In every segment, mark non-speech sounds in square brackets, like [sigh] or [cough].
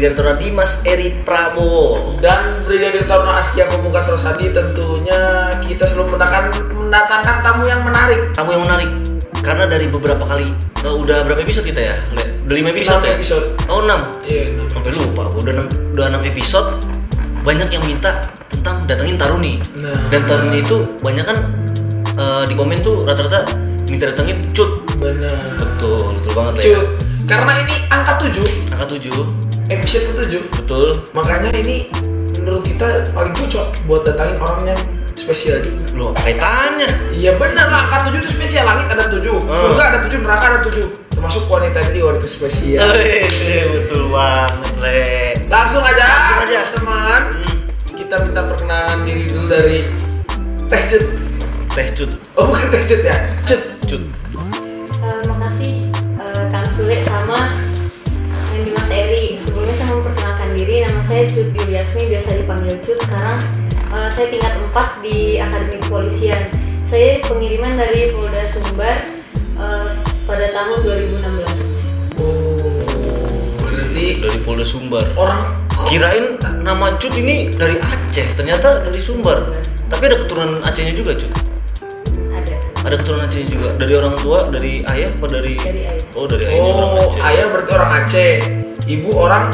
Brigadir Taruna Dimas Eri Prabowo. Dan Brigadir Taruna Asia Pemungkas Rosadi tentunya kita selalu mendatangkan, mendatangkan tamu yang menarik. Tamu yang menarik karena dari beberapa kali eh, udah berapa episode kita ya? Udah 5 episode Enam ya? episode. Oh 6 Iya, enam. Sampai lupa, udah 6, udah 6 episode banyak yang minta tentang datengin Taruni. Nah. Dan Taruni itu banyak kan eh, di komen tuh rata-rata minta datengin cut. Benar. Betul, betul banget Le. Cut. Karena ini angka 7, Angka 7, episode ke-7. betul. Makanya ini menurut kita paling cocok buat datangin orang yang spesial juga. Lu apa kaitannya? Iya bener lah, angka 7 itu spesial. Langit ada 7, Oh. surga ada 7, neraka ada 7. Termasuk wanita ini wanita spesial. Eh, betul banget, Le. Langsung aja, Langsung aja. teman. Hmm, Kita minta perkenalan diri dulu dari Teh Cut. teh cut, Oh bukan Teh Cut ya, Cut. cut. Eh, makasih eh, Kang Sule sama nama saya Cut Yuliasmi, biasa dipanggil Cut. Sekarang eh, saya tingkat 4 di Akademi Kepolisian. Saya pengiriman dari Polda Sumbar eh, pada tahun 2016. Oh, berarti Dari Polda Sumbar. orang Kirain nama Cut ini dari Aceh, ternyata dari Sumbar. Tapi ada keturunan Acehnya juga, Cut. Ada Ada keturunan Aceh juga. Dari orang tua, dari ayah apa dari dari ayah Oh, dari orang Oh, Aceh. ayah berarti orang Aceh, ibu orang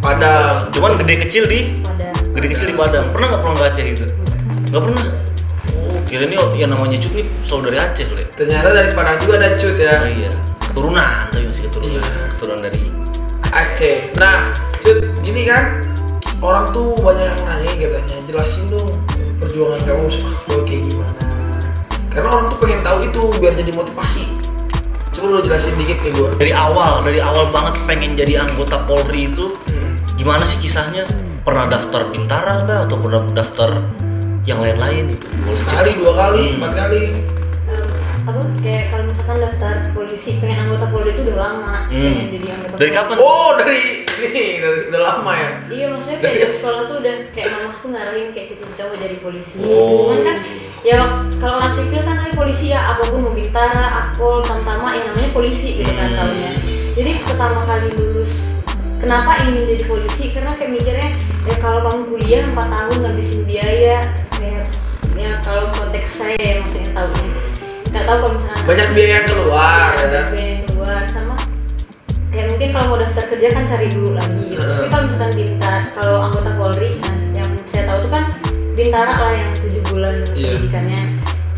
Padang. Cuman gede kecil di pada gede kecil di Padang. Pernah nggak pulang ke Aceh itu? Nggak pernah. Oh, kira ini yang namanya Cut nih selalu dari Aceh, Le. Ternyata dari Padang juga ada Cut ya. Oh iya. Keturunan, tapi masih keturunan. Iya. Keturunan dari Aceh. Nah, Cut, gini kan, orang tuh banyak yang nanya katanya, jelasin dong perjuangan kamu kayak gimana. Karena orang tuh pengen tahu itu biar jadi motivasi. Coba lo jelasin dikit ke gue. dari awal, dari awal banget pengen jadi anggota Polri itu gimana sih kisahnya? Pernah daftar Bintara kah atau pernah daftar yang lain-lain itu? Sekali, dua kali, Hmm. empat kali. Apa kayak kalau misalkan daftar polisi pengen anggota polri itu udah lama Hmm. pengen jadi anggota Dari kapan? Oh, dari ini, dari udah lama ya. iya maksudnya kayak dari sekolah tuh udah kayak mama tuh ngarahin kayak cita-cita mau jadi polisi Oh. cuman kan ya kalau orang sipil kan namanya polisi ya apa pun mau bintara akpol tamtama ya namanya polisi gitu kan Hmm. tahunnya jadi pertama kali lulus kenapa ingin jadi polisi karena kayak mikirnya ya kalau kamu kuliah 4 tahun ngabisin biaya ya, ya kalau konteks saya ya maksudnya tahunnya nggak tahu kalau misalnya Banyak biaya keluar, Iya, ya. biaya yang keluar sama kayak mungkin kalau mau daftar kerja kan cari dulu lagi gitu. Heeh. tapi kalau misalkan bintara kalau anggota Polri nah yang saya tahu tuh kan bintara lah yang tujuh bulan Iya. pendidikannya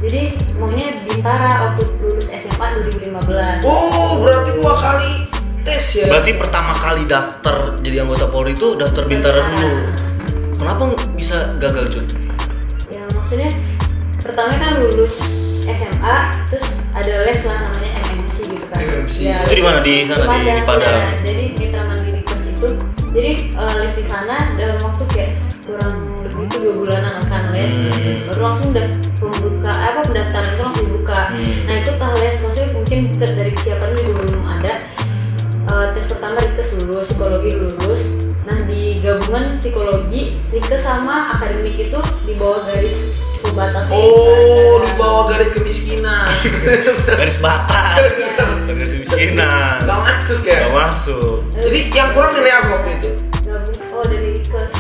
jadi maunya bintara waktu lulus SMA 2015 Oh, berarti dua kali tes ya. Berarti pertama kali daftar jadi anggota Polri itu daftar Bintara dulu. Kenapa bisa gagal, Cut? ya maksudnya pertama kan lulus SMA terus ada les lah namanya MMC gitu kan MMC. Itu di mana? Di sana, di- di Padang? ya. jadi Mitra Mandiri Kes itu jadi eh, les di sana dalam waktu kayak kurang lebih itu dua bulanan kan les Hmm. baru langsung udah pembuka apa pendaftaran itu langsung buka Hmm. nah itu tah les maksudnya mungkin dari kesiapan juga belum ada Eh, tes pertama Rikes lulus, psikologi lulus nah di gabungan psikologi Rikes sama akademik itu di bawah garis pembatasnya Oh, di bawah garis kemiskinan. [laughs] Garis batas. Iya. Garis kemiskinan. Gak masuk ya. Gak masuk. Jadi yang kurang nilai apa waktu itu? gabung oh dari Rikes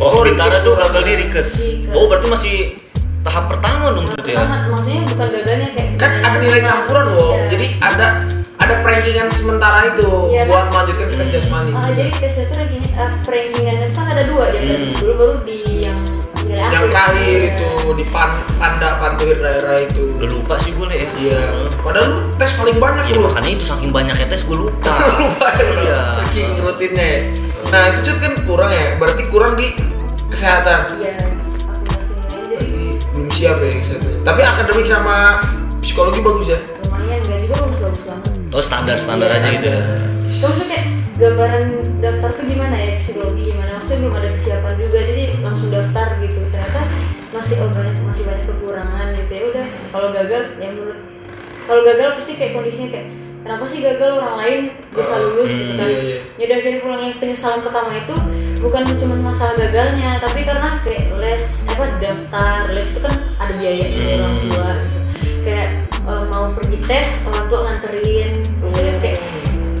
Oh, Oh, Rikes tuh tuh gagal di gagal. Rikes. Rikes. Oh, berarti masih tahap pertama dong, Cut ya? Maksudnya bukan gagalnya kayak Kan ada nilai campuran loh. Iya. Jadi ada ada prankingan sementara itu Iya, buat kan? melanjutkan ke tes Hmm. jasmani. Ah, jadi tesnya tuh ranking, uh, rankingannya tuh kan ada dua ya kan Hmm. dulu baru di yang Yang akhir. terakhir Iya. itu di pan, panda pantuhir daerah itu. Udah lupa sih gue, ya. Iya. Padahal lu tes paling banyak Iya, lu. makanya itu saking banyaknya tes gue lupa. [laughs] Lupa ya, lu. Iya. Saking rutinnya ya. Nah itu cut kan kurang ya. Berarti kurang di kesehatan. Iya, belum siap ya kesehatan. Tapi akademik sama psikologi bagus ya. Oh, standar-standar Iya, aja gitu ya. Terus kayak gambaran daftar tuh gimana ya? Psikologi gimana? Maksudnya belum ada kesiapan juga jadi langsung daftar gitu. Ternyata masih oh banyak masih banyak kekurangan gitu ya. Udah kalau gagal ya menurut kalau gagal pasti kayak kondisinya kayak kenapa sih gagal? Orang lain bisa Oh, lulus hmm, gitu kan. iya, iya. ya udah akhirnya pulangnya penyesalan pertama itu bukan cuma masalah gagalnya tapi karena kayak les apa daftar. Les itu kan ada biayanya dari orang Hmm. tua gitu. Kayak eh, mau pergi tes orang tua nganterin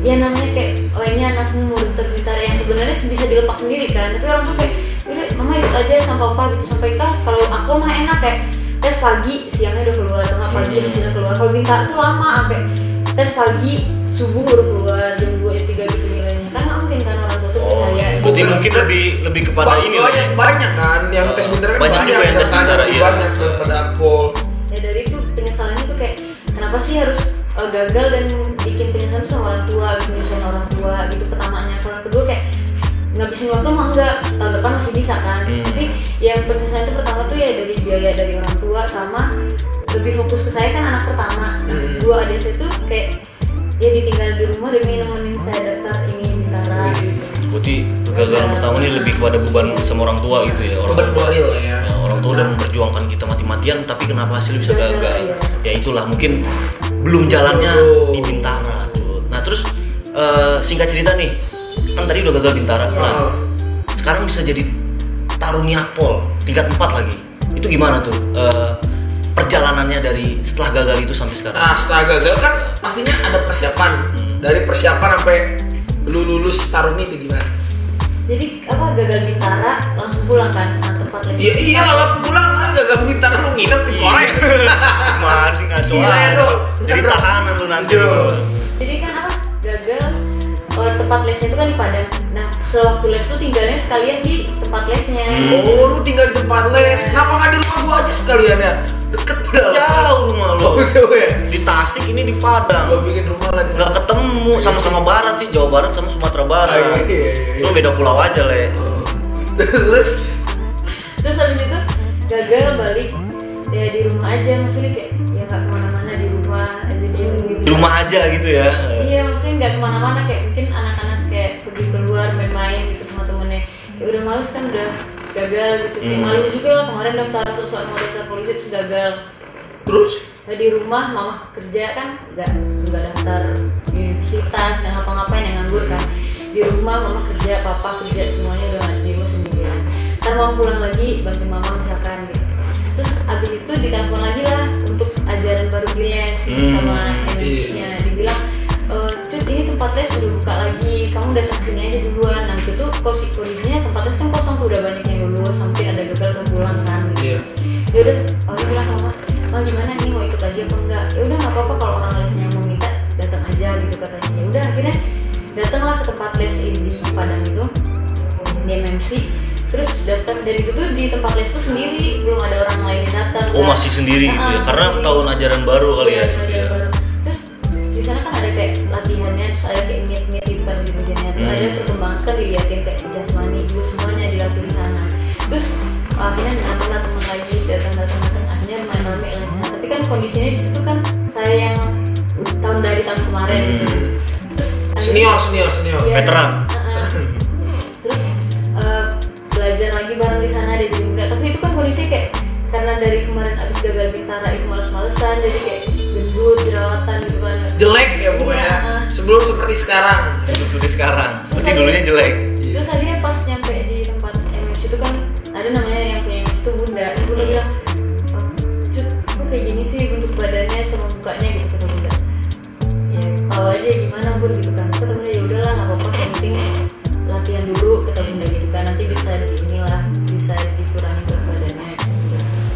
ya namanya kayak oh ini anakmu mau daftar bintara yang sebenarnya bisa dilepas sendiri kan. Tapi orang tuh kayak udah mama ikut aja sama papa gitu sampai kan kalau aku mah enak kayak tes pagi siangnya udah keluar atau nggak pagi hasilnya keluar. Kalau bintara tuh lama sampai tes pagi subuh baru keluar jam dua jam tiga gitu nilainya. Kan nggak mungkin kan orang tua tuh Oh, percaya berarti mungkin lebih lebih kepada ini lah banyak ya. banyak kan yang tes bintara kan Banyak banyak, juga yang tes lebih iya. banyak daripada akpol ya dari itu penyesalannya tuh kayak kenapa sih harus uh, gagal dan tuh sama orang tua bikin penyesalan orang tua gitu pertamanya kalau kedua kayak ngabisin waktu mah enggak tahun depan masih bisa kan Hmm. tapi yang penyesalan itu pertama tuh ya dari biaya dari orang tua sama lebih fokus ke saya kan anak pertama nah, Hmm. dua adik saya tuh kayak ya ditinggal di rumah demi nemenin saya daftar ini bintara gitu Berarti kegagalan pertama ini lebih kepada beban sama orang tua gitu ya orang tua. ya Ya, orang tua udah memperjuangkan kita mati-matian tapi kenapa hasil bisa Gagal, iya. Ya itulah mungkin belum jalannya di Bintara. Nah terus eh, singkat cerita nih, kan tadi udah gagal Bintara. Iya. Nah sekarang bisa jadi Taruni Akpol tingkat 4 lagi. Itu gimana tuh eh, perjalanannya dari setelah gagal itu sampai sekarang? Nah, setelah gagal kan pastinya ada persiapan. Dari persiapan sampai lu lulus taruni itu gimana? jadi apa gagal bintara langsung pulang kan tempat les Iya iya lah pulang kan gagal bintara lu nginep di Korea. [laughs] Gimana sih ngaco Iya, dong. Jadi tahanan lu nanti. Iya. Kalau tempat lesnya itu kan di Padang nah sewaktu les tuh tinggalnya sekalian di tempat lesnya Hmm. Oh, lu tinggal di tempat les. Kenapa nggak di rumah gua aja sekalian ya? Deket padahal. Jauh rumah lu. Oh, jauh ya. Di Tasik ini di Gua Padang. bikin rumah lah Nggak ketemu sama-sama barat sih, Jawa Barat sama Sumatera Barat. Ah, iya, iya, iya. Lu beda pulau aja, Le. Terus terus habis itu gagal balik ya di rumah aja maksudnya kayak ya nggak ke mana-mana di rumah aja gitu Di rumah aja gitu ya. Iya maksudnya nggak ke mana-mana kayak mungkin anak-anak kayak pergi keluar main-main gitu sama temennya. Kayak udah males kan udah gagal gitu. Kayak Hmm. malu juga lah kemarin daftar soal mau daftar polisi terus gagal. Terus? Nah, di rumah mama kerja kan nggak nggak daftar universitas nggak ngapa-ngapain yang nganggur kan. Di rumah mama kerja papa kerja semuanya udah nggak di rumah sendirian. Ntar mau pulang lagi bantu mama misalkan gitu. Terus abis itu ditelepon lagi lah untuk ajaran baru di les gitu, Hmm, sama MNC-nya dibilang e, cut ini tempat les udah buka lagi kamu datang sini aja duluan nah itu tuh kosi kondisinya tempat les kan kosong tuh udah banyak yang lulus sampai ada gagal udah pulang kan gitu iya. ya udah awalnya bilang ke mama oh gimana ini mau ikut lagi apa enggak ya udah nggak apa-apa kalau orang lesnya mau minta datang aja gitu katanya ya udah akhirnya datanglah ke tempat les di Padang itu di MMC terus daftar dan itu tuh di tempat les tuh sendiri belum ada orang lain yang datang Oh, kan. masih sendiri gitu ya. Karena sendiri. tahun ajaran baru kali ya Iya, situ ya. Akhirnya datang lagi datang datang datang akhirnya main rame sana tapi kan kondisinya di situ kan saya yang tahun dari tahun kemarin gitu. Hmm. terus akhirnya- Senior, senior, senior. Iya. Veteran. Heeh. terus eh, belajar lagi bareng di sana dari muda tapi itu kan kondisinya kayak karena dari kemarin abis gagal bintara itu males-malesan jadi kayak gendut jerawatan gitu kan Jelek ya pokoknya. Iya. Sebelum seperti sekarang. Seperti sekarang. Berarti dulunya jelek. terus akhirnya pas nyampe gimana bun gitu kan kata bunda ya udahlah nggak apa-apa yang penting latihan dulu kata bunda gitu kan nanti bisa di inilah bisa dikurangi berat badannya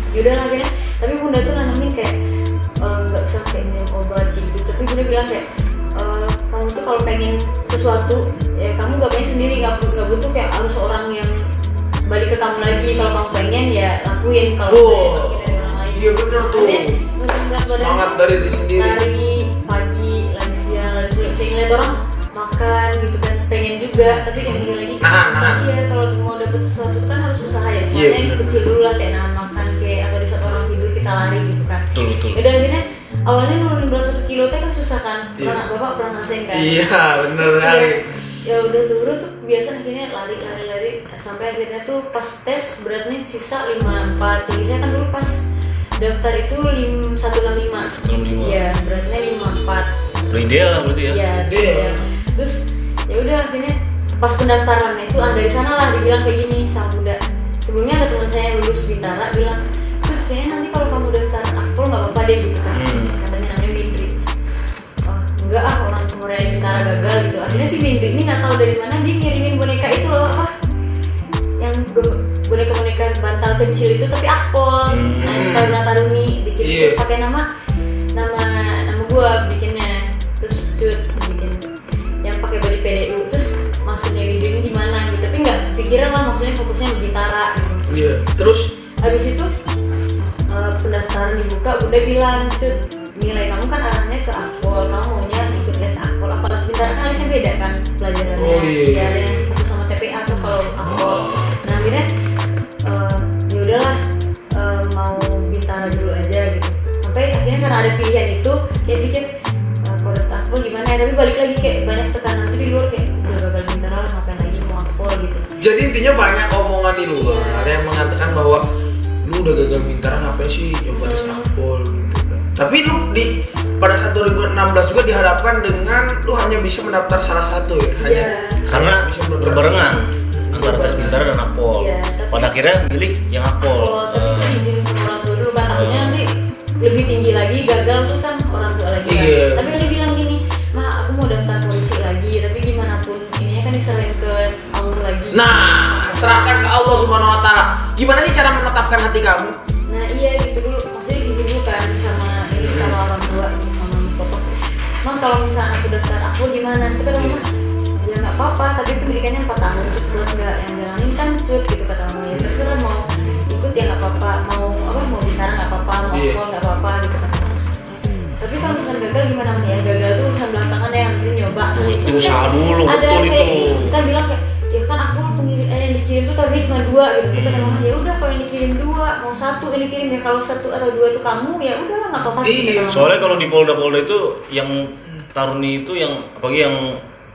ya udah akhirnya tapi bunda tuh nanamin kayak eh, nggak usah kayak minum obat gitu tapi bunda bilang kayak eh, kamu tuh kalau pengen sesuatu ya kamu gak pengen sendiri nggak bu- nggak butuh kayak harus orang yang balik ke kamu lagi kalau kamu pengen ya lakuin kalau Oh. dari Iya bener tuh. Semangat dari diri sendiri. Lari ngeliat orang makan gitu kan Pengen juga, tapi kayak mikir lagi nahan. Iya, kalau mau dapet sesuatu kan harus usaha ya Iya, yang bener. kecil dulu lah, kayak nahan makan kayak Atau di saat orang tidur kita lari gitu kan Betul, betul. Yaudah akhirnya awalnya nurunin berat satu kilo teh kan susah kan Iya. Pernah, bapak pernah ngerasain kan Iya, bener Terus sekali. ya- ya udah turun tuh biasa akhirnya lari lari lari sampai akhirnya tuh pas tes beratnya sisa 54 tinggi saya kan dulu pas daftar itu lim 165 165. iya beratnya 54 Udah ideal lah berarti ya. iya Iya. iya. terus ya udah akhirnya pas pendaftaran itu ah dari sana lah dibilang kayak gini sama bunda sebelumnya ada teman saya yang lulus bintara bilang Cut, kayaknya nanti kalau kamu daftar akpol nggak apa-apa deh gitu kan Hmm. katanya namanya Bintri oh enggak ah orang kemarin merayakan Bintara gagal gitu akhirnya si Bindri ini nggak tahu dari mana dia ngirimin boneka itu loh apa yang boneka-boneka bantal kecil itu tapi akpol Hmm. nah Taruna Taruni bikin Iya. pakai nama nama nggak pikiran lah maksudnya fokusnya ke Bintara gitu. Iya. Terus? Habis itu eh, pendaftaran dibuka udah bilang cut nilai kamu kan arahnya ke akpol kamu maunya ikut les akpol apa les bintara kan lesnya beda kan pelajarannya? Oh, iya. ya ada yang fokus sama TPA tuh kalau akpol nah akhirnya eh, ya udahlah eh, mau bintara dulu aja gitu. Sampai akhirnya karena ada pilihan itu kayak pikir eh, kalau akpol gimana ya? Tapi balik lagi kayak banyak tekanan di luar kayak udah gagal bintara lah ngapain jadi intinya banyak omongan di luar. Ada yang mengatakan bahwa lu udah gagal bintara ngapain sih nyoba tes akpol gitu kan. Tapi lu di pada saat 2016 juga dihadapkan dengan lu hanya bisa mendaftar salah satu ya. Hanya Iya. karena bisa berbarengan antara tes bintara dan akpol Iya, tapi- pada akhirnya milih yang akpol Oh, tapi Eh, itu izin sama orang tua dulu. Kan takutnya nanti lebih tinggi lagi gagal tuh kan orang tua lagi. Kan. Iya. Tapi Nah, serahkan ke Allah Subhanahu wa taala. Gimana sih cara menetapkan hati kamu? Nah iya gitu dulu, maksudnya izin dulu kan sama ini sama orang tua, ini sama mama papa. Mang kalau misalnya aku daftar aku gimana? Itu kata mama, ya nggak apa-apa, tapi pendidikannya 4 tahun cut buat nggak yang jalanin kan cut gitu kata mama ya terserah mau ikut ya nggak apa-apa, mau apa mau bicara nggak apa-apa, mau Iya. call nggak apa-apa gitu. Tapi kalau misalnya gagal gimana Mami? ya gagal tuh urusan belakangan ya yang penting nyoba. Itu kan usaha dulu, ada betul kayak itu. Kan bilang kayak cuma dua gitu. Kita mama ya udah kalau yang dikirim dua mau satu yang dikirim ya kalau satu atau dua itu kamu ya udah nggak apa-apa. Iya, kata mama. soalnya kalau di polda-polda itu yang taruni itu yang apalagi yang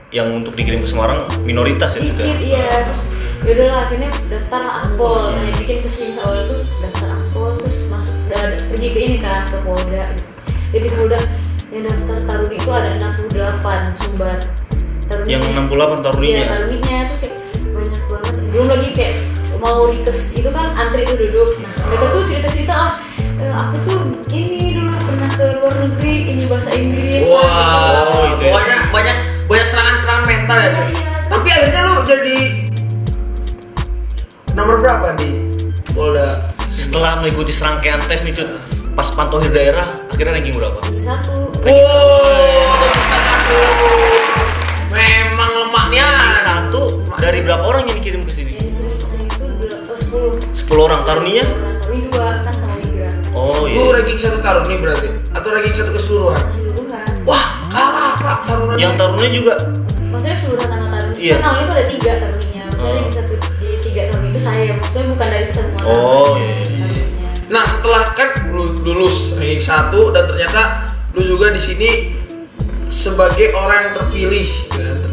yang untuk dikirim ke Semarang minoritas ya juga iya terus ya udahlah akhirnya daftar ampol nah yang bikin ke sini awal itu daftar ampol terus masuk ada- pergi ke ini kan ke polda gitu. jadi di polda yang daftar taruni itu ada 68 sumber taruni yang 68 taruninya iya taruninya tuh kayak banyak banget belum lagi kayak mau rikes itu kan antri itu duduk nah mereka tuh cerita cerita ah eh, aku tuh ini dulu pernah ke luar negeri ini bahasa Inggris lah, Wah, gitu. Itu ya. pokoknya banyak banyak serangan-serangan mental ya, cuy. Iya. Tapi akhirnya lu jadi nomor berapa di Polda? setelah mengikuti serangkaian tes nih Cut pas pantohir daerah akhirnya ranking berapa Ranking satu Wow, dari berapa orang yang dikirim ke sini? Itu itu oh, 10 10 orang. Taruninya Taruni dua kan sama migran oh Lu iya ranking satu taruni berarti? Atau ranking satu keseluruhan? keseluruhan. Wah, kalah Pak tarunan. yang taruninya juga? Maksudnya keseluruhan nama taruni Iya. kan awalnya tuh ada tiga taruninya maksudnya Oh. di satu di tiga taruni itu saya. Maksudnya bukan dari semua Oh, iya, iya, iya. Nah, setelah kan lu lulus ranking satu dan ternyata lu juga di sini sebagai orang yang terpilih,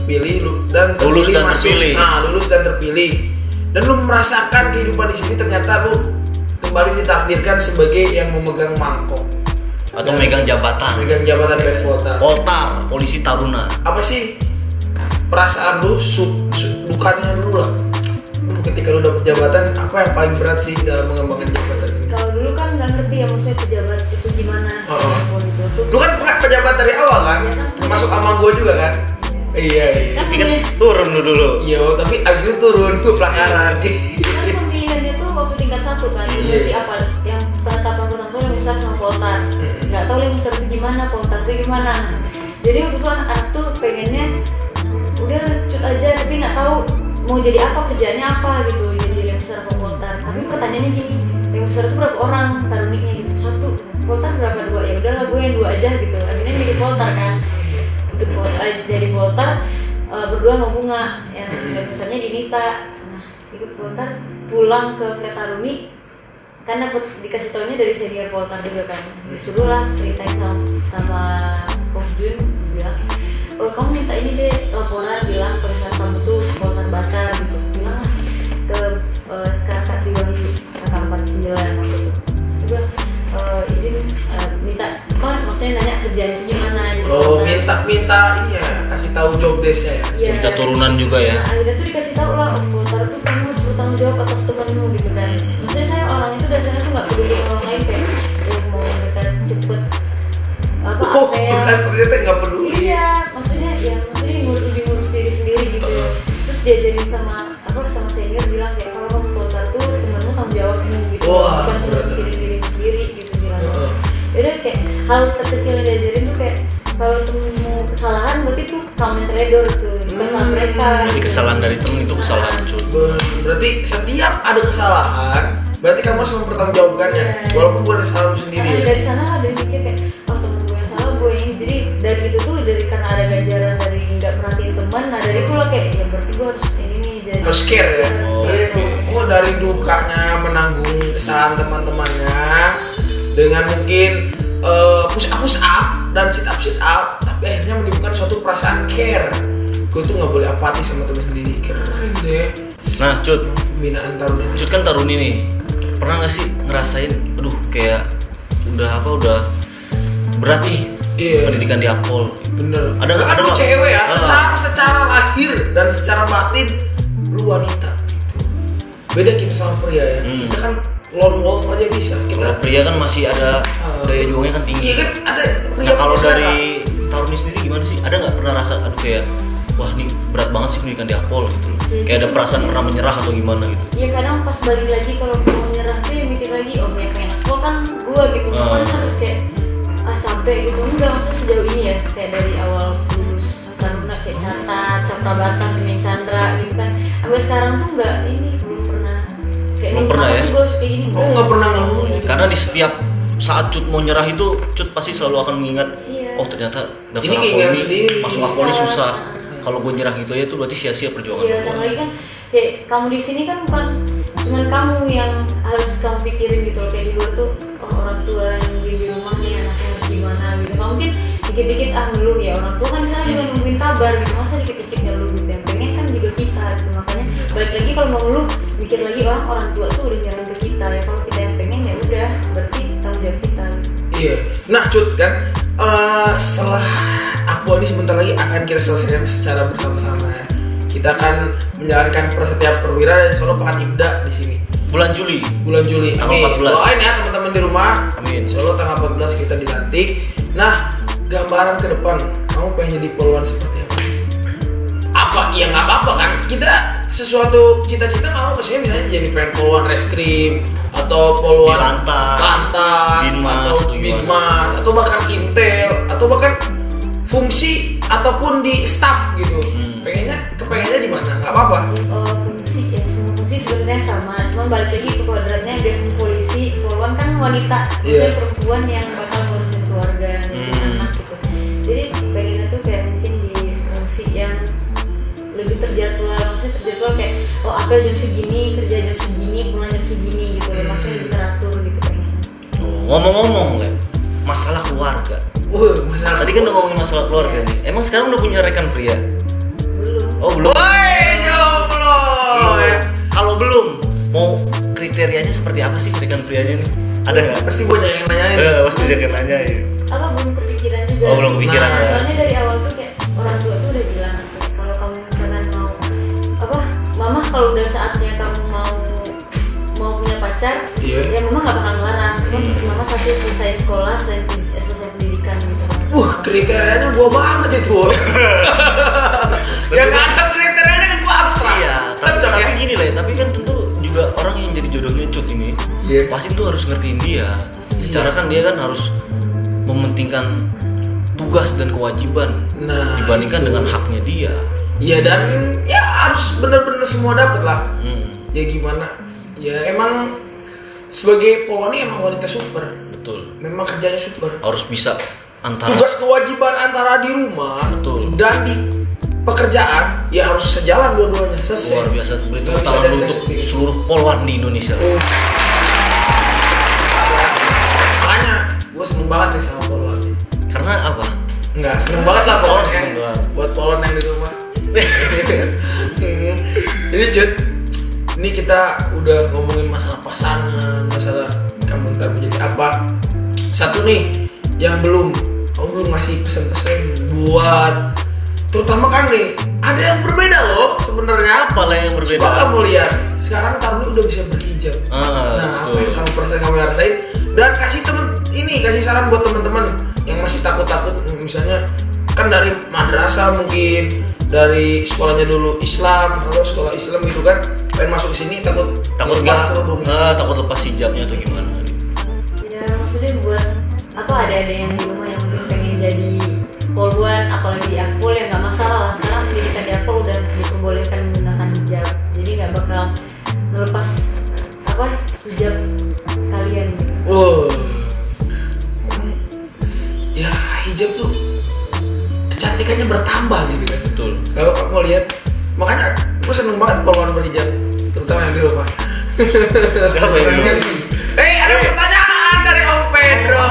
ya, terpilih lu dan terpilih Lulus dan masuk. terpilih. Nah, lulus dan terpilih. Dan lu merasakan kehidupan di sini ternyata lu kembali ditakdirkan sebagai yang memegang mangkok, atau Dan- megang jabatan megang jabatan Devota. poltar polisi taruna Apa sih perasaan lu, su, su- dukanya lu lah? Lu ketika lu dapet jabatan, apa yang paling berat sih dalam mengembangkan jabatan ini? kalau dulu kan nggak ngerti ya maksudnya pejabat itu gimana Oh, oh. Lu kan pernah pejabat dari awal kan? Iya kan. Termasuk sama gue juga kan? Iya iya. tapi kan turun lu dulu. Iya, tapi abis itu turun ke pelanggaran. kan pemilihannya tuh waktu tingkat satu kan Iya. berarti apa? Yang penetapan penetapan yang besar sama poltar nggak tahu yang besar itu gimana poltar itu gimana. Jadi waktu itu anak-anak tuh pengennya udah cut aja tapi nggak tahu mau jadi apa kerjaannya apa gitu jadi yang besar apa poltar tapi pertanyaannya gini yang besar itu berapa orang taruninya gitu? Satu poltar berapa? Dua. Ya udahlah gue yang dua aja gitu. Akhirnya milih poltar kan pol- eh, jadi poltar eh, berdua sama bunga yang yang besarnya Dinita nah ikut poltar pulang ke Fretaruni kan dapet dikasih taunya dari senior poltar juga kan. Disuruh lah ceritain sama sama Prof Jun bilang oh kamu minta ini deh laporan bilang kalau misalnya kamu tuh poltar bakar gitu. Bilang ke uh, sekarang Kak Triwahyu kakak 49 waktu itu bilang "Eh, izin eh, minta kan maksudnya nanya kerjaan itu gimana Oh, minta minta ini ya, kasih tahu job desk-nya ya. Iya. minta turunan juga ya Nah, akhirnya tuh dikasih tahu lah, oh, Poltar tuh kamu harus bertanggung jawab atas temanmu gitu kan. Maksudnya saya orang itu dasarnya tuh nggak peduli orang lain kayak oh, mau mereka cepet apa Oh, apa ya. ternyata nggak peduli. Iya, maksudnya diajarin sama apa sama senior bilang kayak kalau kamu voter tuh temenmu tanggung jawabmu gitu Wah, bukan cuma mikirin dirimu sendiri gitu bilang Heeh. Yaudah kayak hal terkecil yang diajarin tuh kayak kalau temenmu kesalahan berarti tuh kamu tuh bukan salah Hmm, mereka. jadi kesalahan dari temen itu kesalahan cut Ber- berarti setiap ada kesalahan berarti kamu harus mempertanggungjawabkannya Iya. walaupun bukan kesalahanmu sendiri Karena ya. dari sana ada yang mikir kayak oh temen gue yang salah gue yang jadi dari itu tuh dari karena ada ganjaran dari nggak perhatiin teman nah dari itu lah kayak ya berarti gue harus ini nih jadi harus care ya? Harus oh, care. itu oh dari dukanya menanggung kesalahan teman-temannya dengan mungkin eh, push up push up dan sit up sit up tapi akhirnya menimbulkan suatu perasaan care. Gue tuh nggak boleh apatis sama teman sendiri. Keren deh. Nah cut. Pembinaan taruna ini. Cut kan taruni nih. Pernah nggak sih ngerasain aduh kayak udah apa udah berat nih Iya. pendidikan di Akpol. Bener. Ada nggak- ada lu cewek ya Ah. secara secara lahir dan secara batin lu wanita. Beda kita sama pria ya. Hmm. kita kan lone wolf aja bisa. Kita kalau pria kan masih ada daya juangnya kan tinggi iya kan. ada pria nah kalau dari taruni sendiri gimana sih? Ada nggak pernah rasa aduh kayak wah ini berat banget sih pendidikan di Akpol gitu? Loh Iya. kayak ada perasaan pernah menyerah atau gimana gitu? Ya kadang pas balik lagi kalau mau nyerah tuh ya mikir lagi oh punya pengen aku kan gue gitu. Ah. kan harus kayak ah capek gitu. Enggak maksudnya sejauh ini ya kayak dari awal lulus taruna kayak catat caprabatan dengan chandra gitu kan. Sampai sekarang tuh enggak ini kayak Belum "Nih, pernah ya? sih gue harus kayak gini oh nggak pernah ngeluh gitu karena di setiap saat cut mau nyerah itu cut pasti selalu akan mengingat Iya. oh ternyata daftar Ini keinginan ini sendiri. masuk Akpol ini Iya. susah kalau gue nyerah gitu aja itu berarti sia-sia perjuangan Iya, gue lagi kan kayak kamu di sini kan bukan cuman kamu yang harus kamu pikirin gitu loh kayak di luar tuh oh, orang tua yang di di rumah nih anaknya harus gimana gitu. Kamu mungkin dikit-dikit ah ngeluh ya orang tua kan di sana juga nungguin kabar gitu masa dikit-dikit makanya balik lagi kalau mau ngeluh mikir lagi orang orang tua tuh udah nyerahin ke kita ya kalau kita yang pengen ya udah berarti tanggung jawab kita iya nah cut kan eh, setelah aku ini sebentar lagi akan kita selesaikan secara bersama-sama ya. kita akan menjalankan setiap perwira dan solo pakan ibda di sini bulan Juli bulan Juli. Tanggal Amin. 14. Doain ya teman-teman di rumah. Amin. Allah tanggal 14 kita dilantik. Nah, gambaran ke depan, kamu pengen jadi polwan seperti apa? Apa? Ya nggak apa-apa kan. Kita sesuatu cita-cita mau misalnya misalnya jadi pengen polwan reskrim atau polwan Di lantas, lantas, binmas, atau binmas, atau bahkan intel atau bahkan fungsi ataupun di staff gitu. Hmm. Pengennya kepengennya di mana? Nggak apa-apa. Oh, fungsi ya semua fungsi sebenarnya sama cuma balik lagi ke kodratnya biar polisi polwan kan wanita maksudnya Iya. perempuan yang apel jam segini kerja jam segini pulang jam segini gitu ya maksudnya lebih teratur gitu pengen Oh, ngomong-ngomong Lep, masalah keluarga Wah, masalah. tadi kan udah ngomongin masalah keluarga nih emang sekarang udah punya rekan pria belum oh belum Woi, jomblo. Belum. ya. kalau belum mau kriterianya seperti apa sih rekan prianya nih ada nggak Pasti banyak yang nanyain. Eh, pasti dia akan nanya ya. apa belum kepikiran juga Oh, belum kepikiran Nah, ya. soalnya dari awal tuh kayak mama kalau udah saatnya kamu mau mau punya pacar Iya. ya mama nggak bakal ngelarang cuma terus mama satu selesai sekolah selesai, eh, selesai pendidikan gitu Wah, kriterianya gua banget itu. [laughs] yang nggak ada kriterianya kan gua abstrak. iya tapi, Cocok tapi ya. gini lah ya, tapi kan tentu juga orang yang jadi jodohnya cut ini Iya. pasti tuh harus ngertiin dia secara kan dia kan harus mementingkan tugas dan kewajiban Nah, dibandingkan itu. dengan haknya dia Iya dan ya harus bener-bener semua dapet lah. Hmm, Ya gimana? Ya emang sebagai polwan ini emang wanita super. betul Memang kerjanya super. harus bisa antara Tugas kewajiban antara di rumah Betul. dan di pekerjaan ya harus sejalan dua-duanya. Selesai. luar biasa beri Nggak tepuk bisa tangan dari dulu kita untuk seluruh polwan di Indonesia Makanya gue seneng banget nih sama polwan. karena apa Enggak, seneng banget lah banget. buat polon yang di rumah. [laughs] ini cut, ini kita udah ngomongin masalah pasangan, masalah kamu ntar menjadi apa. Satu nih yang belum, kamu belum ngasih pesan-pesan buat terutama kan nih ada yang berbeda loh sebenarnya apa lah yang berbeda Coba kamu lihat, sekarang Taruni udah bisa berhijab. Ah, nah, apa betul. yang kamu perasaan kamu rasain? Dan kasih temen ini, kasih saran buat teman-teman yang masih takut-takut, misalnya kan dari madrasah mungkin dari sekolahnya dulu Islam, kalau sekolah Islam gitu kan, pengen masuk ke sini takut takut lepas kerudung. eh, takut lepas hijabnya atau gimana? Ya maksudnya buat apa ada ada yang di rumah yang mungkin pengen jadi poluan apalagi akpol ya nggak masalah lah sekarang siapa yang dulu? Eh ada pertanyaan dari Om Pedro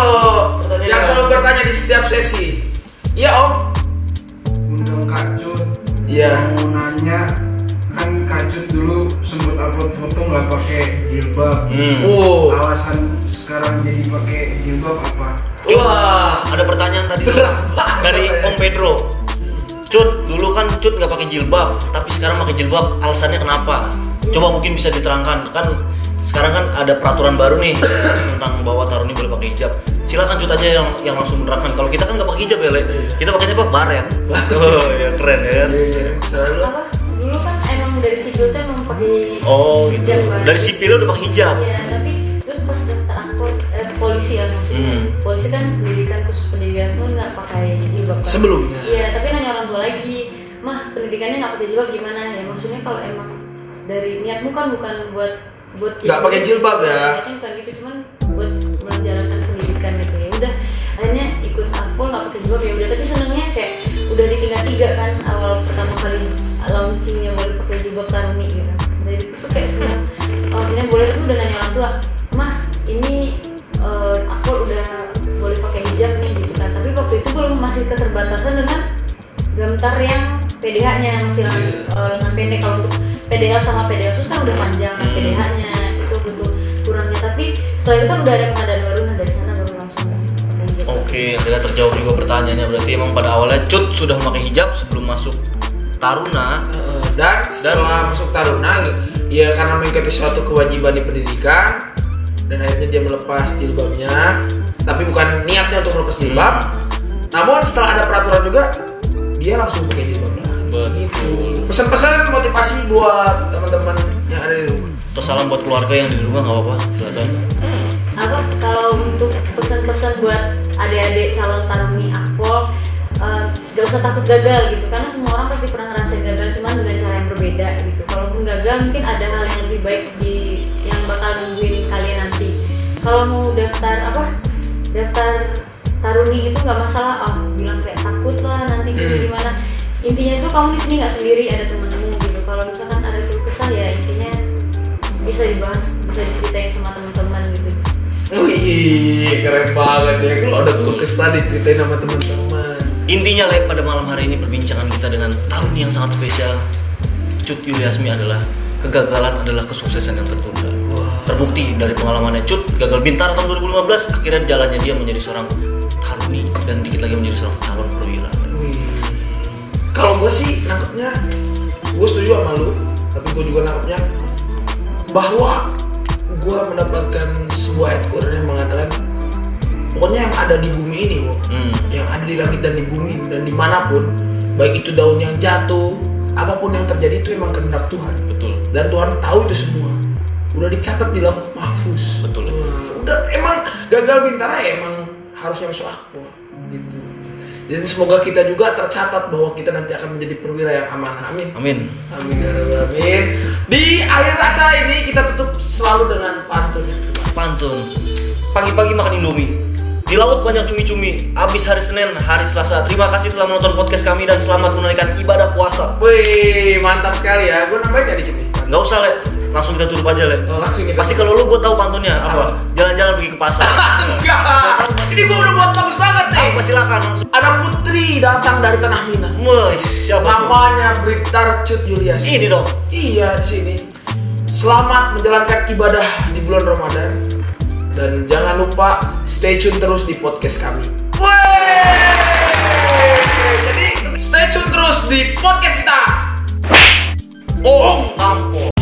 Pertanyaan. yang selalu bertanya di setiap sesi. Iya Om. Undang Kak Cut Iya. mau nanya kan Kak Cut dulu sempat upload foto nggak pakai jilbab hmm. Oh. alasan sekarang jadi pakai jilbab apa Wah. ada pertanyaan tadi dari. Om Pedro Cut, dulu kan Cut nggak pakai jilbab, tapi sekarang pakai jilbab. Alasannya kenapa? Coba mungkin bisa diterangkan. Kan sekarang kan ada peraturan baru nih tentang bahwa Taruni boleh pakai hijab. Silakan Cut aja yang yang langsung menerangkan. Kalau kita kan nggak pakai hijab ya, Le. Kita pakainya apa? Baret. Oh, [laughs] ya keren ya kan. Iya, iya. Selalu. apa dulu kan emang dari sipil tuh emang pakai Oh, gitu. hijab kan. Dari sipil udah pakai hijab. Iya, tapi terus pas daftar akpol eh, polisi ya maksudnya. Hmm. Polisi kan pendidikan khusus pendidikan tuh nggak pakai jilbab kan. Sebelumnya. Iya, tapi nanya orang tua lagi, mah pendidikannya nggak pakai jilbab gimana ya? Maksudnya kalau emang dari niatmu kan bukan buat buat Nggak pakai jilbab ya? Bukan gitu, cuman buat menjalankan pendidikan gitu ya. Udah, akhirnya ikut akpol nggak pakai jilbab ya udah. Tapi senengnya kayak udah di tingkat tiga kan awal pertama kali launchingnya boleh pakai jilbab taruni gitu. Dari itu tuh kayak seneng. Oh, akhirnya boleh tuh udah nanya orang tua, mah ini eh, akpol udah boleh pakai hijab nih gitu kan. Tapi waktu itu belum masih keterbatasan dengan gambar yang PDH-nya masih lengan, eh, lengan pendek kalau untuk PDL sama PDL kan udah panjang Hmm. PDH-nya itu untuk kurangnya tapi setelah itu kan udah ada pengadaan baru nah dari sana baru langsung hijab. Oke, akhirnya terjawab juga pertanyaannya. Berarti emang pada awalnya Cut sudah memakai hijab sebelum masuk Taruna. Eh, dan setelah masuk taruna ya karena mengikuti suatu kewajiban di pendidikan dan akhirnya dia melepas jilbabnya tapi bukan niatnya untuk melepas jilbab namun setelah ada peraturan juga dia langsung pakai jilbab Betul. pesan-pesan motivasi buat teman-teman yang ada di rumah Atau salam buat keluarga yang di rumah nggak apa-apa. Silakan. apa kalau untuk pesan-pesan buat adik-adik calon taruni akpol gak usah takut gagal gitu karena semua orang pasti pernah ngerasain gagal cuman dengan cara yang berbeda gitu kalaupun gagal mungkin ada hal yang lebih baik di yang bakal nungguin kalian nanti kalau mau daftar apa daftar taruni gitu nggak masalah ah bilang kayak takut lah nanti gitu Hmm. gimana intinya itu kamu di sini nggak sendiri ada temenmu gitu kalau misalkan ada keluh kesah ya intinya bisa dibahas bisa diceritain sama teman-teman gitu Wih, keren banget ya kalau ada keluh kesah diceritain sama teman-teman. Intinya Le, pada malam hari ini perbincangan kita dengan Taruni yang sangat spesial Cut Yuliasmi adalah kegagalan adalah kesuksesan yang tertunda. Terbukti dari pengalamannya Cut gagal bintara tahun 2015 akhirnya jalannya dia menjadi seorang Taruni dan dikit lagi menjadi seorang calon perwira. Wih. Kalau gue sih nangkepnya, gue setuju sama lu, tapi gue juga nangkepnya bahwa gue mendapatkan sebuah Quran yang mengatakan pokoknya yang ada di bumi ini, Wo, Hmm. yang ada di langit dan di bumi dan di mana pun, baik itu daun yang jatuh, apa pun yang terjadi itu emang kehendak Tuhan. Betul. Dan Tuhan tahu itu semua. Udah dicatat di lauh mahfuz. Betul. Wah, udah emang gagal bintara ya emang harusnya masuk akpol gitu. Dan semoga kita juga tercatat bahwa kita nanti akan menjadi perwira yang amanah. Amin. Amin. Amin ya alamin. Di akhir acara ini kita tutup selalu dengan pantun. Pantun. Pagi-pagi makan Indomie. Di laut banyak cumi-cumi. Abis hari Senin, hari Selasa. Terima kasih telah menonton podcast kami dan selamat menunaikan ibadah puasa. Wih, mantap sekali ya. Gue nambahin ya dikit nih. Nggak usah, Le. Langsung kita tutup aja, Le. Oh, langsung kita. Pasti kalau lu gue tahu pantunnya apa? Jalan-jalan pergi ke pasar. [laughs] enggak. Ini gue udah buat bagus banget nih. Apa silakan langsung. Ada putri datang dari tanah Minang. Mes, siapa? Namanya Briktar Cut Julias. Ini dong. Iya di sini. Selamat menjalankan ibadah di bulan Ramadan dan jangan lupa stay tune terus di podcast kami. Wey! Jadi stay tune terus di podcast kita. Oh, ampun.